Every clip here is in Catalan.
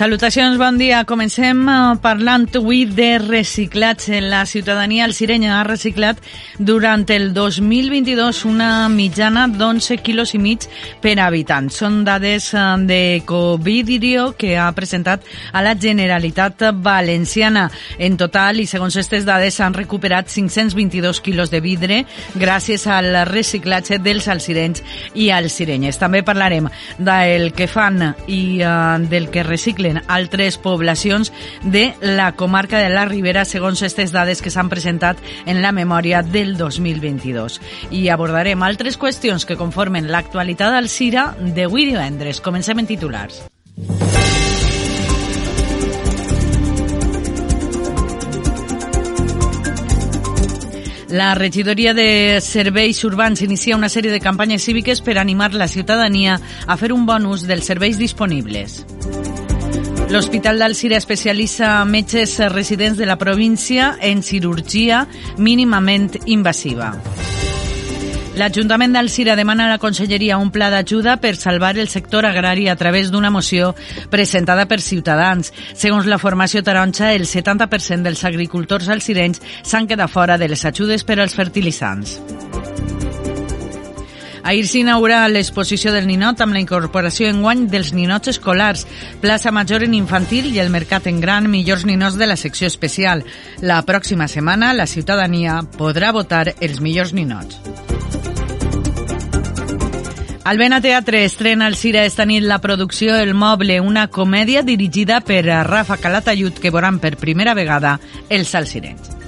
Salutacions, bon dia. Comencem eh, parlant avui de reciclatge. La ciutadania alcirenya ha reciclat durant el 2022 una mitjana d'11 quilos i mig per habitant. Són dades eh, de Covidirio que ha presentat a la Generalitat Valenciana. En total, i segons aquestes dades, s'han recuperat 522 quilos de vidre gràcies al reciclatge dels alcirenys i alcirenyes. També parlarem del que fan i uh, del que reciclen reciclen altres poblacions de la comarca de la Ribera segons aquestes dades que s'han presentat en la memòria del 2022. I abordarem altres qüestions que conformen l'actualitat al CIRA d'avui divendres. Comencem en titulars. La regidoria de serveis urbans inicia una sèrie de campanyes cíviques per animar la ciutadania a fer un bon ús dels serveis disponibles. L'Hospital d'Alcira especialitza metges residents de la província en cirurgia mínimament invasiva. L'Ajuntament d'Alcira demana a la Conselleria un pla d'ajuda per salvar el sector agrari a través d'una moció presentada per Ciutadans. Segons la formació taronja, el 70% dels agricultors alcirenys s'han quedat fora de les ajudes per als fertilitzants. Ahir s'inaugura l'exposició del ninot amb la incorporació en guany dels ninots escolars, plaça major en infantil i el mercat en gran millors ninots de la secció especial. La pròxima setmana la ciutadania podrà votar els millors ninots. Al Vena Teatre estrena el Cira esta nit la producció El Moble, una comèdia dirigida per Rafa Calatayud que veuran per primera vegada els Salsirens.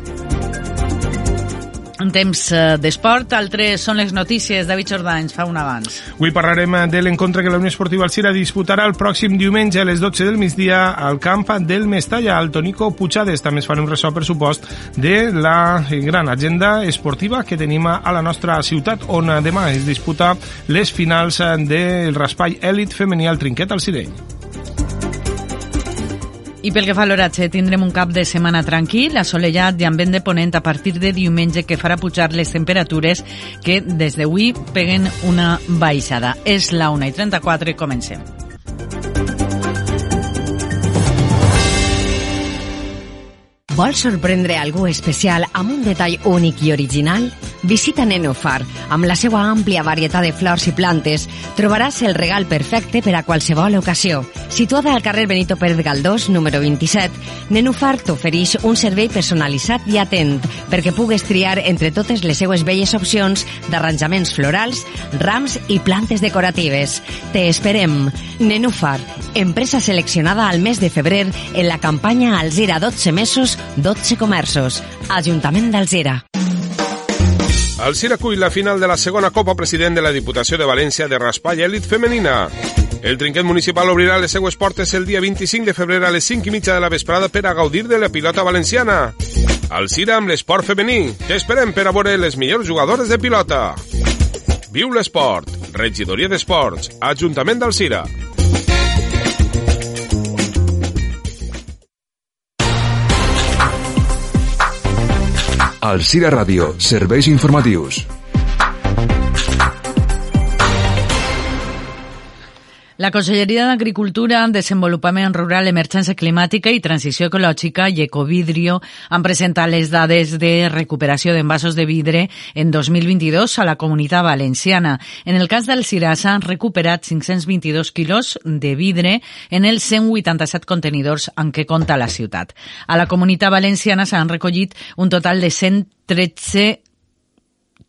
En temps eh, d'esport, altres són les notícies. David Jordà ens fa un abans. Avui parlarem de l'encontre que la Unió Esportiva Alcira disputarà el pròxim diumenge a les 12 del migdia al camp del Mestalla, al Tonico Puigades. També es farà un ressò, per supost, de la gran agenda esportiva que tenim a la nostra ciutat, on demà es disputa les finals del raspall èlit femení al trinquet al Cirell. I pel que fa a l'oratge, tindrem un cap de setmana tranquil, assolellat i amb vent de ponent a partir de diumenge que farà pujar les temperatures que des d'avui peguen una baixada. És la 1 i 34 i comencem. Vols sorprendre algú especial amb un detall únic i original? Visita Nenufar. Amb la seva àmplia varietat de flors i plantes, trobaràs el regal perfecte per a qualsevol ocasió. Situada al carrer Benito Pérez Galdós, número 27, Nenufar t'ofereix un servei personalitzat i atent perquè pugues triar entre totes les seues belles opcions d'arranjaments florals, rams i plantes decoratives. Te esperem. Nenufar, empresa seleccionada al mes de febrer en la campanya Alzira 12 mesos 12 comerços. Ajuntament d'Alzira. Alzira cull la final de la segona Copa President de la Diputació de València de Raspall Elit Femenina. El trinquet municipal obrirà les seues portes el dia 25 de febrer a les 5 i mitja de la vesprada per a gaudir de la pilota valenciana. Alzira amb l'esport femení. T'esperem per a veure les millors jugadores de pilota. Viu l'esport. Regidoria d'Esports. Ajuntament d'Alzira. Alcira Ràdio, serveis informatius. La Conselleria d'Agricultura, Desenvolupament Rural, Emergència Climàtica i Transició Ecològica i Ecovidrio han presentat les dades de recuperació d'envasos de vidre en 2022 a la comunitat valenciana. En el cas del Cira s'han recuperat 522 quilos de vidre en els 187 contenidors en què compta la ciutat. A la comunitat valenciana s'han recollit un total de 113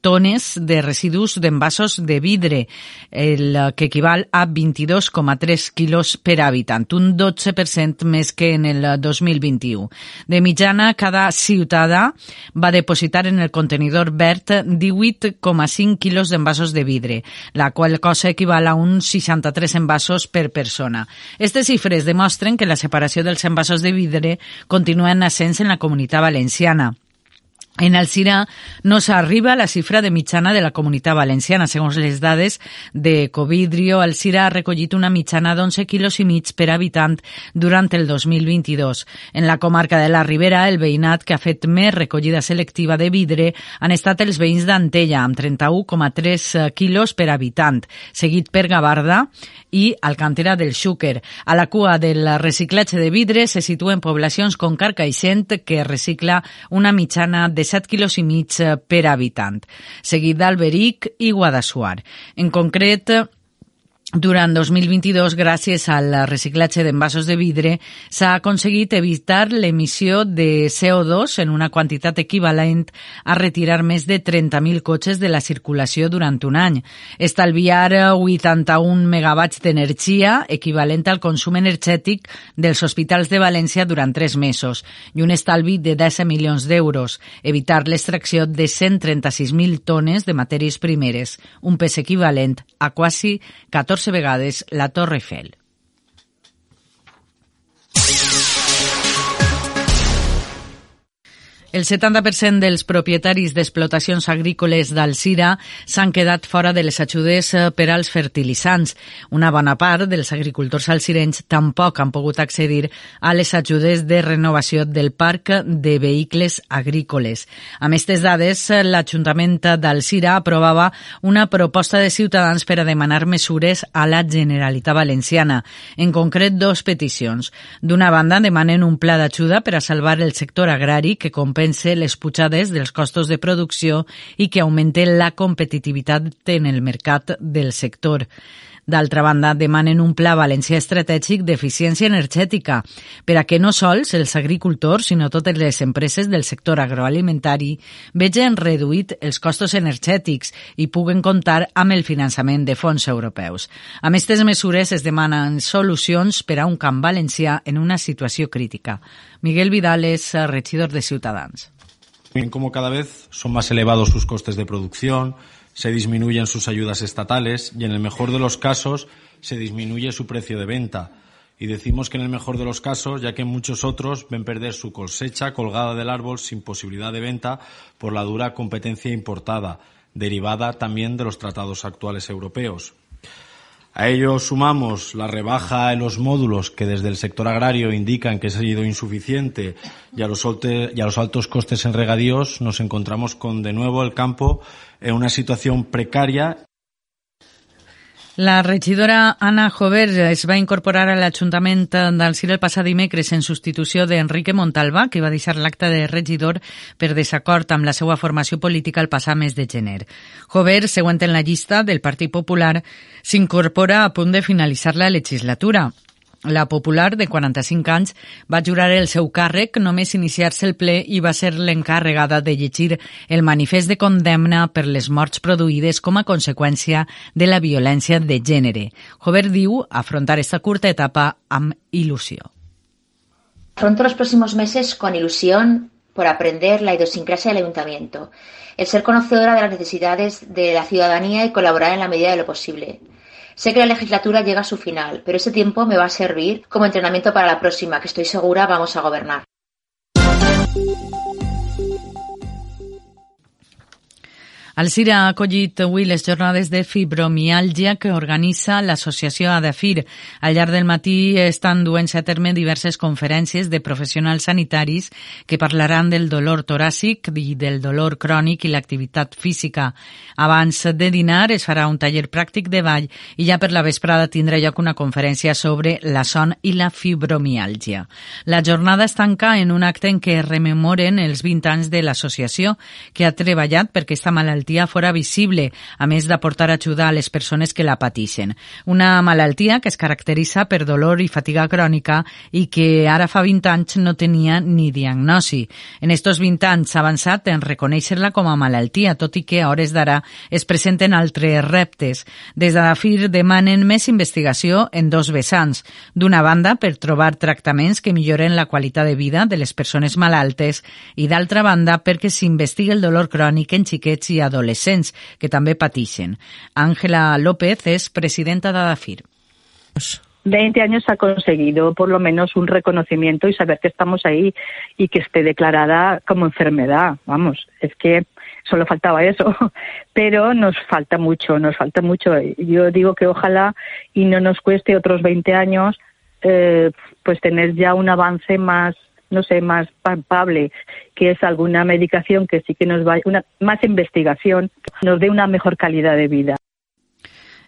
tones de residus d'envasos de vidre, el que equival a 22,3 quilos per habitant, un 12% més que en el 2021. De mitjana, cada ciutadà va depositar en el contenidor verd 18,5 quilos d'envasos de vidre, la qual cosa equival a uns 63 envasos per persona. Aquestes xifres demostren que la separació dels envasos de vidre continua en ascens en la comunitat valenciana En Alcira no s'arriba a la xifra de mitjana de la comunitat valenciana. Segons les dades de Covidrio, Alcira ha recollit una mitjana d'11 quilos i mig per habitant durant el 2022. En la comarca de la Ribera, el veïnat que ha fet més recollida selectiva de vidre han estat els veïns d'Antella, amb 31,3 quilos per habitant, seguit per Gavarda i Alcantera del Xúquer. A la cua del reciclatge de vidre se situen poblacions com Carcaixent, que recicla una mitjana de 7 quilos i mig per habitant, seguit d'Alberic i Guadassuar. En concret, durant 2022, gràcies al reciclatge d'envasos de vidre, s'ha aconseguit evitar l'emissió de CO2 en una quantitat equivalent a retirar més de 30.000 cotxes de la circulació durant un any. Estalviar 81 megawatts d'energia, equivalent al consum energètic dels hospitals de València durant tres mesos, i un estalvi de 10 milions d'euros. Evitar l'extracció de 136.000 tones de matèries primeres, un pes equivalent a quasi 14 14 vegades la Torre Eiffel. El 70% dels propietaris d'explotacions agrícoles d'Alcira s'han quedat fora de les ajudes eh, per als fertilitzants. Una bona part dels agricultors alcirenys tampoc han pogut accedir a les ajudes de renovació del parc de vehicles agrícoles. Amb aquestes dades, l'Ajuntament d'Alcira aprovava una proposta de Ciutadans per a demanar mesures a la Generalitat Valenciana. En concret, dos peticions. D'una banda, demanen un pla d'ajuda per a salvar el sector agrari que compensa compense les pujades dels costos de producció i que augmente la competitivitat en el mercat del sector. D'altra banda, demanen un pla valencià estratègic d'eficiència energètica per a que no sols els agricultors, sinó totes les empreses del sector agroalimentari vegen reduït els costos energètics i puguen comptar amb el finançament de fons europeus. Amb aquestes mesures es demanen solucions per a un camp valencià en una situació crítica. Miguel Vidal es regidor de Ciutadans. Como cada vez son más elevados sus costes de producción, se disminuyen sus ayudas estatales y en el mejor de los casos se disminuye su precio de venta. Y decimos que en el mejor de los casos, ya que muchos otros ven perder su cosecha colgada del árbol sin posibilidad de venta por la dura competencia importada, derivada también de los tratados actuales europeos. A ello sumamos la rebaja en los módulos que desde el sector agrario indican que ha sido insuficiente y a, los y a los altos costes en regadíos nos encontramos con de nuevo el campo en una situación precaria La regidora Anna Jover es va incorporar a l'Ajuntament d'Alcir el passat dimecres en substitució d'Enrique Montalva, que va deixar l'acte de regidor per desacord amb la seva formació política el passat mes de gener. Jover, següent en la llista del Partit Popular, s'incorpora a punt de finalitzar la legislatura. La popular, de 45 anys, va jurar el seu càrrec només iniciar-se el ple i va ser l'encarregada de llegir el manifest de condemna per les morts produïdes com a conseqüència de la violència de gènere. Jover diu afrontar esta curta etapa amb il·lusió. Afronto los próximos meses con ilusión por aprender la idiosincrasia del ayuntamiento, el ser conocedora de las necesidades de la ciudadanía y colaborar en la medida de lo posible. Sé que la legislatura llega a su final, pero ese tiempo me va a servir como entrenamiento para la próxima, que estoy segura vamos a gobernar. El CIRA ha acollit avui les jornades de fibromiàlgia que organitza l'associació ADAFIR. Al llarg del matí estan duent a terme diverses conferències de professionals sanitaris que parlaran del dolor toràcic i del dolor crònic i l'activitat física. Abans de dinar es farà un taller pràctic de ball i ja per la vesprada tindrà lloc una conferència sobre la son i la fibromiàlgia. La jornada es tanca en un acte en què rememoren els 20 anys de l'associació que ha treballat perquè aquesta malaltia malaltia fora visible, a més d'aportar ajuda a les persones que la pateixen. Una malaltia que es caracteritza per dolor i fatiga crònica i que ara fa 20 anys no tenia ni diagnosi. En estos 20 anys s'ha avançat en reconèixer-la com a malaltia, tot i que a hores d'ara es presenten altres reptes. Des de la FIR demanen més investigació en dos vessants. D'una banda, per trobar tractaments que milloren la qualitat de vida de les persones malaltes i d'altra banda, perquè s'investigui el dolor crònic en xiquets i adults adolescents que també pateixen. Àngela López és presidenta d'Adafir. 20 años ha conseguido por lo menos un reconocimiento y saber que estamos ahí y que esté declarada como enfermedad. Vamos, es que solo faltaba eso, pero nos falta mucho, nos falta mucho. Yo digo que ojalá y no nos cueste otros 20 años eh, pues tener ya un avance más no sé, más palpable, que es alguna medicación que sí que nos va, una, más investigación, nos dé una mejor calidad de vida.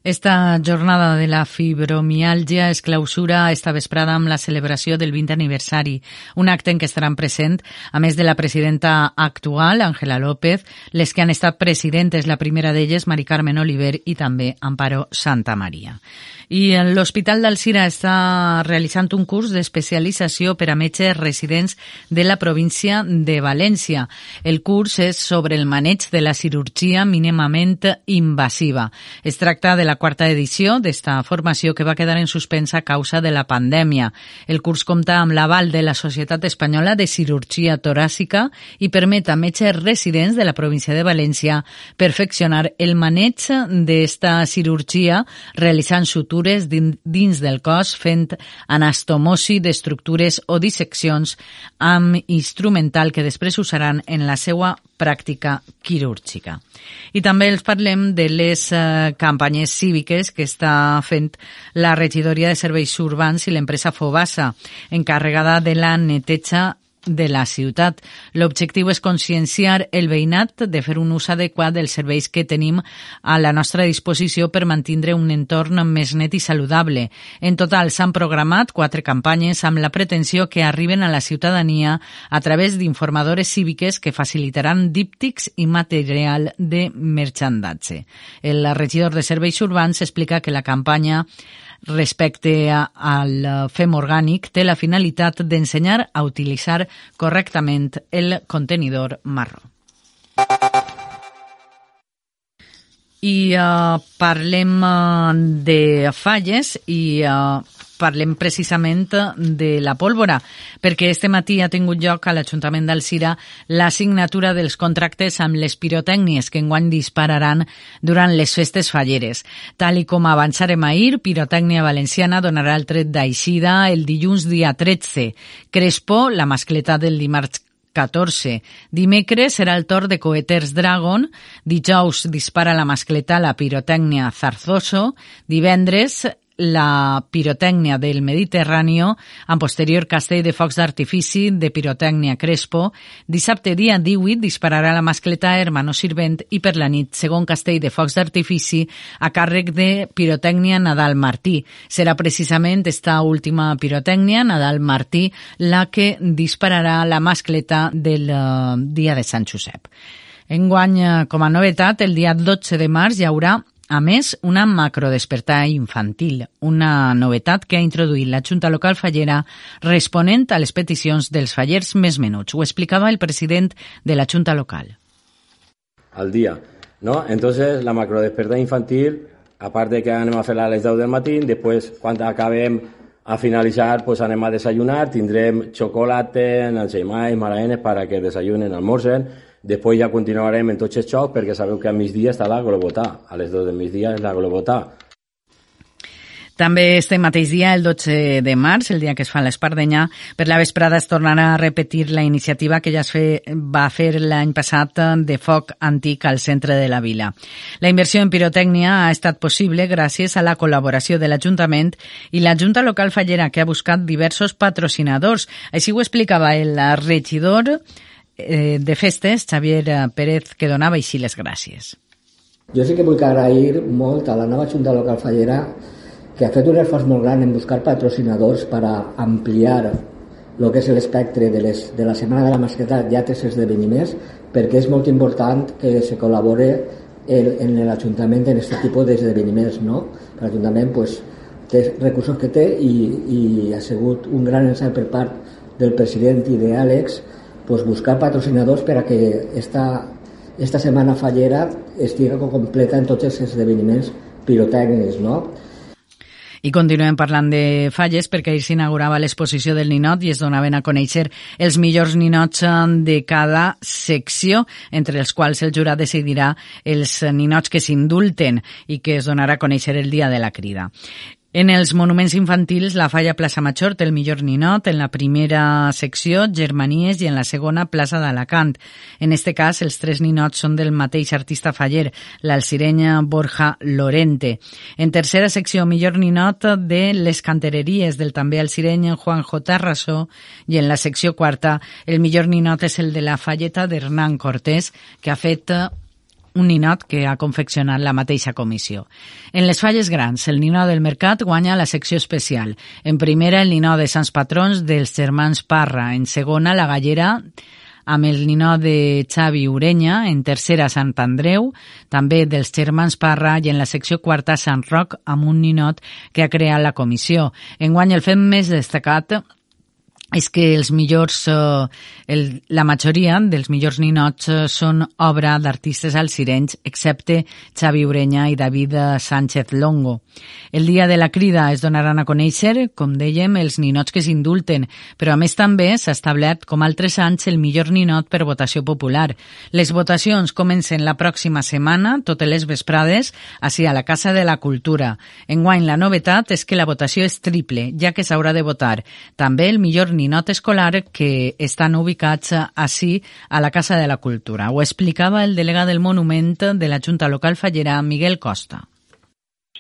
Esta jornada de la fibromialgia es clausura esta vesprada amb la celebració del 20 aniversari, un acte en què estaran present, a més de la presidenta actual, Ángela López, les que han estat presidentes, la primera d'elles, Mari Carmen Oliver, i també Amparo Santa Maria. I l'Hospital d'Alcira està realitzant un curs d'especialització per a metges residents de la província de València. El curs és sobre el maneig de la cirurgia mínimament invasiva. Es tracta de la quarta edició d'esta formació que va quedar en suspensa a causa de la pandèmia. El curs compta amb l'aval de la Societat Espanyola de Cirurgia Toràcica i permet a metges residents de la província de València perfeccionar el maneig d'esta cirurgia realitzant sutures dins del cos fent anastomosi d'estructures o disseccions amb instrumental que després usaran en la seva pràctica quirúrgica. I també els parlem de les eh, campanyes cíviques que està fent la regidoria de serveis urbans i l'empresa Fobasa, encarregada de la neteja de la ciutat. L'objectiu és conscienciar el veïnat de fer un ús adequat dels serveis que tenim a la nostra disposició per mantindre un entorn més net i saludable. En total s'han programat quatre campanyes amb la pretensió que arriben a la ciutadania a través d'informadores cíviques que facilitaran díptics i material de merchandatge. El regidor de Serveis Urbans explica que la campanya respecte a, al fem orgànic té la finalitat d'ensenyar a utilitzar correctament el contenidor marró. I uh, parlem uh, de falles i uh, parlem precisament de la pólvora, perquè este matí ha tingut lloc a l'Ajuntament d'Alcira la signatura dels contractes amb les pirotècnies que enguany dispararan durant les festes falleres. Tal i com avançarem ahir, Pirotècnia Valenciana donarà el tret d'aixida el dilluns dia 13. Crespo, la mascleta del dimarts 14. Dimecres serà el torn de Coeters Dragon. Dijous dispara la mascleta la pirotècnia Zarzoso. Divendres la pirotècnia del Mediterrani amb posterior castell de focs d'artifici de pirotècnia Crespo. Dissabte dia 18 dispararà la mascleta Hermano Sirvent i per la nit segon castell de focs d'artifici a càrrec de pirotècnia Nadal Martí. Serà precisament esta última pirotècnia, Nadal Martí, la que dispararà la mascleta del uh, dia de Sant Josep. Enguany, eh, com a novetat, el dia 12 de març hi haurà a més, una macrodespertar infantil, una novetat que ha introduït la Junta Local Fallera responent a les peticions dels fallers més menuts. Ho explicava el president de la Junta Local. Al dia, ¿no? Entonces, la macrodespertar infantil, apart de que anem a fer-la a les 10 del matí, després, quan acabem a finalitzar, pues anem a desayunar, tindrem xocolata, ensaïmais, maraenes, para que desayunen, almorzen, Després ja continuarem en tots els xocs perquè sabeu que a migdia està la Globotà. A les 2 del migdia és la Globotà. També este mateix dia, el 12 de març, el dia que es fa l'Espardenya, per la vesprada es tornarà a repetir la iniciativa que ja es fe, va fer l'any passat de foc antic al centre de la vila. La inversió en pirotècnia ha estat possible gràcies a la col·laboració de l'Ajuntament i la Junta Local Fallera, que ha buscat diversos patrocinadors. Així ho explicava el regidor eh, de festes, Xavier eh, Pérez, que donava així les gràcies. Jo sí que vull agrair molt a la nova Junta Local Fallera que ha fet un esforç molt gran en buscar patrocinadors per a ampliar el que és l'espectre de, les, de la Setmana de la Masqueta i altres esdeveniments perquè és molt important que se col·labore el, en l'Ajuntament en aquest tipus d'esdeveniments. No? L'Ajuntament pues, té recursos que té i, i ha sigut un gran encert per part del president i d'Àlex pues buscar patrocinadors per a que esta, esta setmana fallera estigui completa en tots els esdeveniments pirotècnics, no? I continuem parlant de falles perquè ahir s'inaugurava l'exposició del ninot i es donaven a conèixer els millors ninots de cada secció, entre els quals el jurat decidirà els ninots que s'indulten i que es donarà a conèixer el dia de la crida. En els monuments infantils, la Falla Plaça Major té el millor ninot, en la primera secció Germanies i en la segona Plaça d'Alacant. En este cas, els tres ninots són del mateix artista faller, l'alcirenya Borja Lorente. En tercera secció, millor ninot de les cantereries del també alcireny Juanjo Tarrasó i en la secció quarta, el millor ninot és el de la falleta d'Hernán Cortés, que ha fet un ninot que ha confeccionat la mateixa comissió. En les falles grans, el ninot del mercat guanya la secció especial. En primera, el ninot de Sants Patrons dels germans Parra. En segona, la gallera amb el ninot de Xavi Urenya, en tercera Sant Andreu, també dels germans Parra i en la secció quarta Sant Roc amb un ninot que ha creat la comissió. Enguany el fet més destacat és que els millors, eh, el, la majoria dels millors ninots eh, són obra d'artistes alcirenys, excepte Xavi Urenya i David Sánchez Longo. El dia de la crida es donaran a conèixer, com dèiem, els ninots que s'indulten, però a més també s'ha establert, com altres anys, el millor ninot per votació popular. Les votacions comencen la pròxima setmana, totes les vesprades, així a la Casa de la Cultura. Enguany, la novetat és que la votació és triple, ja que s'haurà de votar també el millor ninot escolar que estan ubicats així a la Casa de la Cultura. Ho explicava el delegat del Monument de la Junta Local Fallera, Miguel Costa.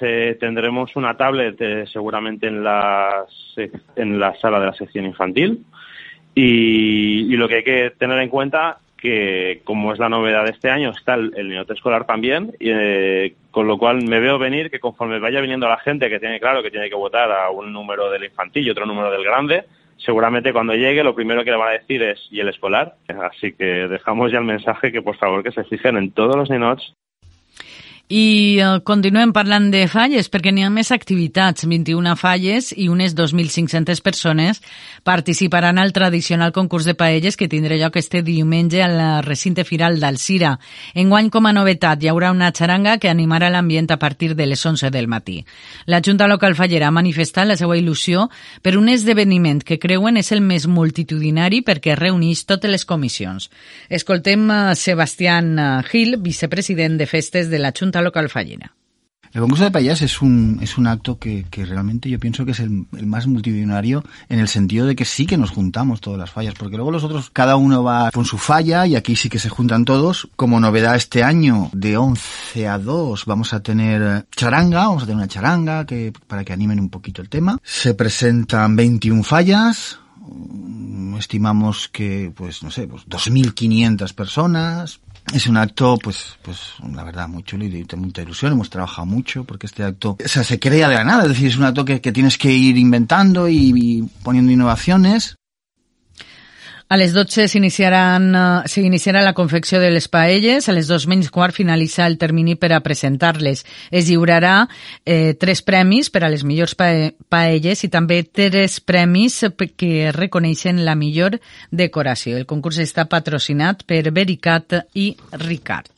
Eh, tendremos una tablet eh, seguramente en la, en la sala de la sección infantil y, y, lo que hay que tener en cuenta que como es la novedad de este año está el, el niñote escolar también eh, con lo cual me veo venir que conforme vaya viniendo la gente que tiene claro que tiene que votar a un número del infantil y otro número del grande seguramente cuando llegue lo primero que le van a decir es y el escolar. Así que dejamos ya el mensaje que por favor que se fijen en todos los ninots I uh, continuem parlant de falles perquè n'hi ha més activitats, 21 falles i unes 2.500 persones participaran al tradicional concurs de paelles que tindrà lloc este diumenge al recinte firal d'Alcira. Enguany, com a novetat, hi haurà una xaranga que animarà l'ambient a partir de les 11 del matí. La Junta Local Fallera ha manifestat la seva il·lusió per un esdeveniment que creuen és el més multitudinari perquè reuneix totes les comissions. Escoltem uh, Sebastián uh, Gil, vicepresident de Festes de la Junta Local Fallera. El concurso de payas es un, es un acto que, que realmente yo pienso que es el, más multitudinario en el sentido de que sí que nos juntamos todas las fallas, porque luego los otros, cada uno va con su falla y aquí sí que se juntan todos. Como novedad este año, de 11 a 2, vamos a tener charanga, vamos a tener una charanga que, para que animen un poquito el tema. Se presentan 21 fallas, estimamos que, pues, no sé, pues 2.500 personas, es un acto, pues, pues, la verdad, muy chulo y de mucha ilusión. Hemos trabajado mucho porque este acto, o sea, se crea de la nada. Es decir, es un acto que, que tienes que ir inventando y poniendo innovaciones. A les 12 s'iniciarà la confecció de les paelles. A les 2 menys quart finalitza el termini per a presentar-les. Es lliurarà eh, tres premis per a les millors pa paelles i també tres premis que reconeixen la millor decoració. El concurs està patrocinat per Vericat i Ricard.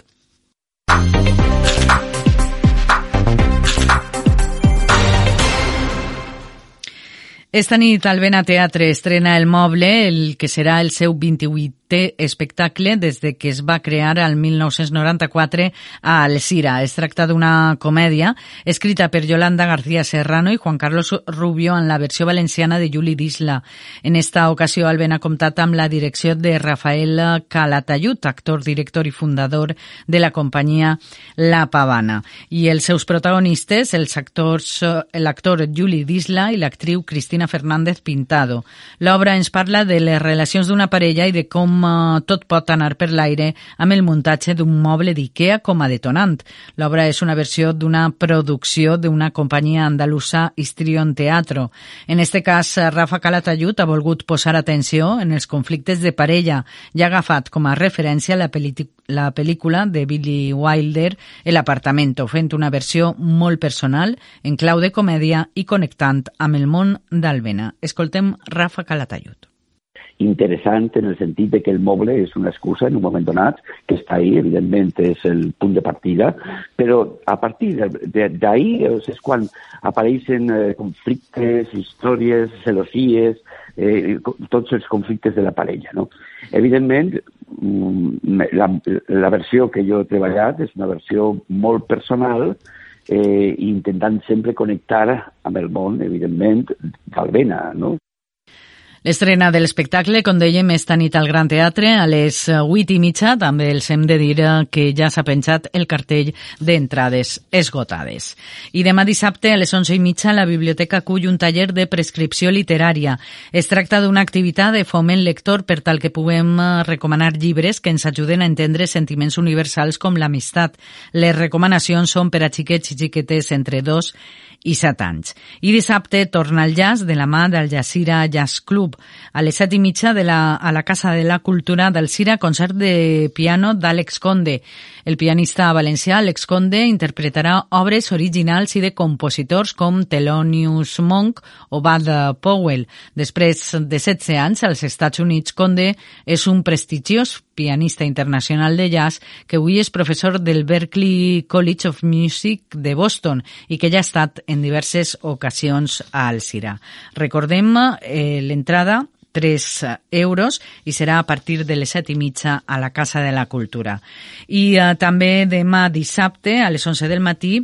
Esta nit al Vena Teatre estrena El Moble, el que serà el seu 28è espectacle des de que es va crear al 1994 a Alcira. Es tracta d'una comèdia escrita per Yolanda García Serrano i Juan Carlos Rubio en la versió valenciana de Juli Disla. En esta ocasió Alben ha comptat amb la direcció de Rafael Calatayud, actor, director i fundador de la companyia La Pavana. I els seus protagonistes, els actors, l'actor Juli Disla i l'actriu Cristina Fernández Pintado. L'obra ens parla de les relacions d'una parella i de com uh, tot pot anar per l'aire amb el muntatge d'un moble d'IKEA com a detonant. L'obra és una versió d'una producció d'una companyia andalusa Histrion Teatro. En este cas, Rafa Calatayud ha volgut posar atenció en els conflictes de parella i ha agafat com a referència la la pel·lícula de Billy Wilder El apartamento, fent una versió molt personal, en clau de comèdia i connectant amb el món d'Albena. Escoltem Rafa Calatayud interessant en el sentit de que el moble és una excusa en un moment donat, que està ahí, evidentment és el punt de partida, però a partir d'ahir és quan apareixen eh, conflictes, històries, celosies, eh, tots els conflictes de la parella. No? Evidentment, mm, la, la versió que jo he treballat és una versió molt personal eh, intentant sempre connectar amb el món, evidentment, d'Albena, no? L'estrena de l'espectacle, com dèiem, esta nit al Gran Teatre a les 8 i mitja. També els hem de dir que ja s'ha penjat el cartell d'entrades esgotades. I demà dissabte a les 11 i mitja la biblioteca acull un taller de prescripció literària. Es tracta d'una activitat de foment lector per tal que puguem recomanar llibres que ens ajuden a entendre sentiments universals com l'amistat. Les recomanacions són per a xiquets i xiquetes entre 2 i 7 anys. I dissabte torna el jazz de la mà del Jazzira Jazz Club. A les 7 i mitja de la, a la Casa de la Cultura del Cira, concert de piano d'Àlex Conde. El pianista valencià Alex Conde interpretarà obres originals i de compositors com Thelonious Monk o Bud Powell. Després de 16 anys als Estats Units, Conde és un prestigiós pianista internacional de jazz que avui és professor del Berklee College of Music de Boston i que ja ha estat en diverses ocasions a Alcira. Recordem eh, l'entrada 3 euros i serà a partir de les 7 i mitja a la Casa de la Cultura. I eh, també demà dissabte a les 11 del matí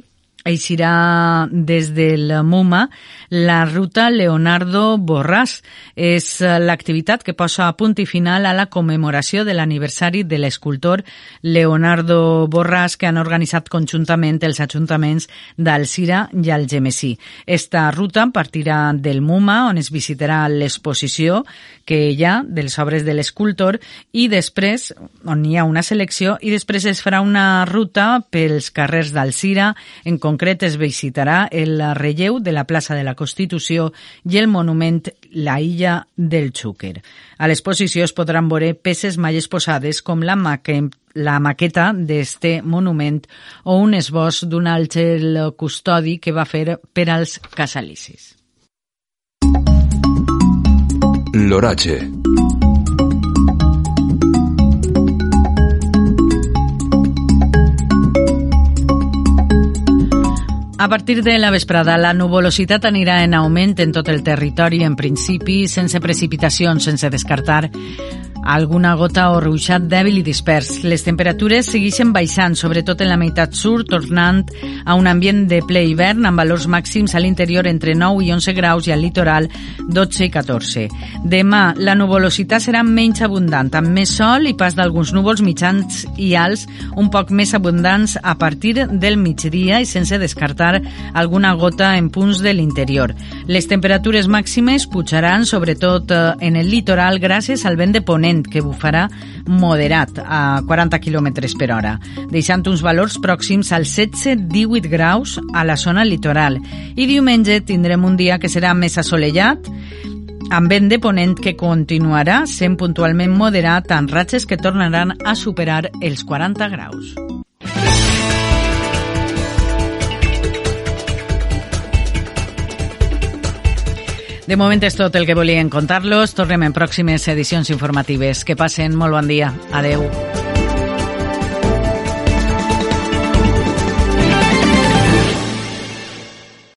eixirà des del MUMA la ruta Leonardo Borràs. És eh, l'activitat que posa a punt i final a la commemoració de l'aniversari de l'escultor Leonardo Borràs que han organitzat conjuntament els ajuntaments d'Alcira i Algemesí. Esta ruta partirà del MUMA on es visitarà l'exposició que hi ha dels obres de l'escultor i després, on hi ha una selecció, i després es farà una ruta pels carrers d'Alcira. En concret es visitarà el relleu de la plaça de la Constitució i el monument La Illa del Xúquer. A l'exposició es podran veure peces mai exposades com la maqueta la maqueta d'este monument o un esbós d'un àngel custodi que va fer per als casalicis. L'oratge. A partir de la vesprada, la nuvolositat anirà en augment en tot el territori, en principi, sense precipitacions, sense descartar alguna gota o ruixat dèbil i dispers. Les temperatures segueixen baixant, sobretot en la meitat sud, tornant a un ambient de ple hivern amb valors màxims a l'interior entre 9 i 11 graus i al litoral 12 i 14. Demà, la nuvolositat serà menys abundant, amb més sol i pas d'alguns núvols mitjans i alts un poc més abundants a partir del migdia i sense descartar alguna gota en punts de l'interior. Les temperatures màximes pujaran sobretot eh, en el litoral gràcies al vent de ponent vent que bufarà moderat a 40 km per hora, deixant uns valors pròxims als 16-18 graus a la zona litoral. I diumenge tindrem un dia que serà més assolellat, amb vent de ponent que continuarà sent puntualment moderat amb ratxes que tornaran a superar els 40 graus. De moment és tot el que volien contar-los. Tornem en pròximes edicions informatives. Que passen molt bon dia. Adeu.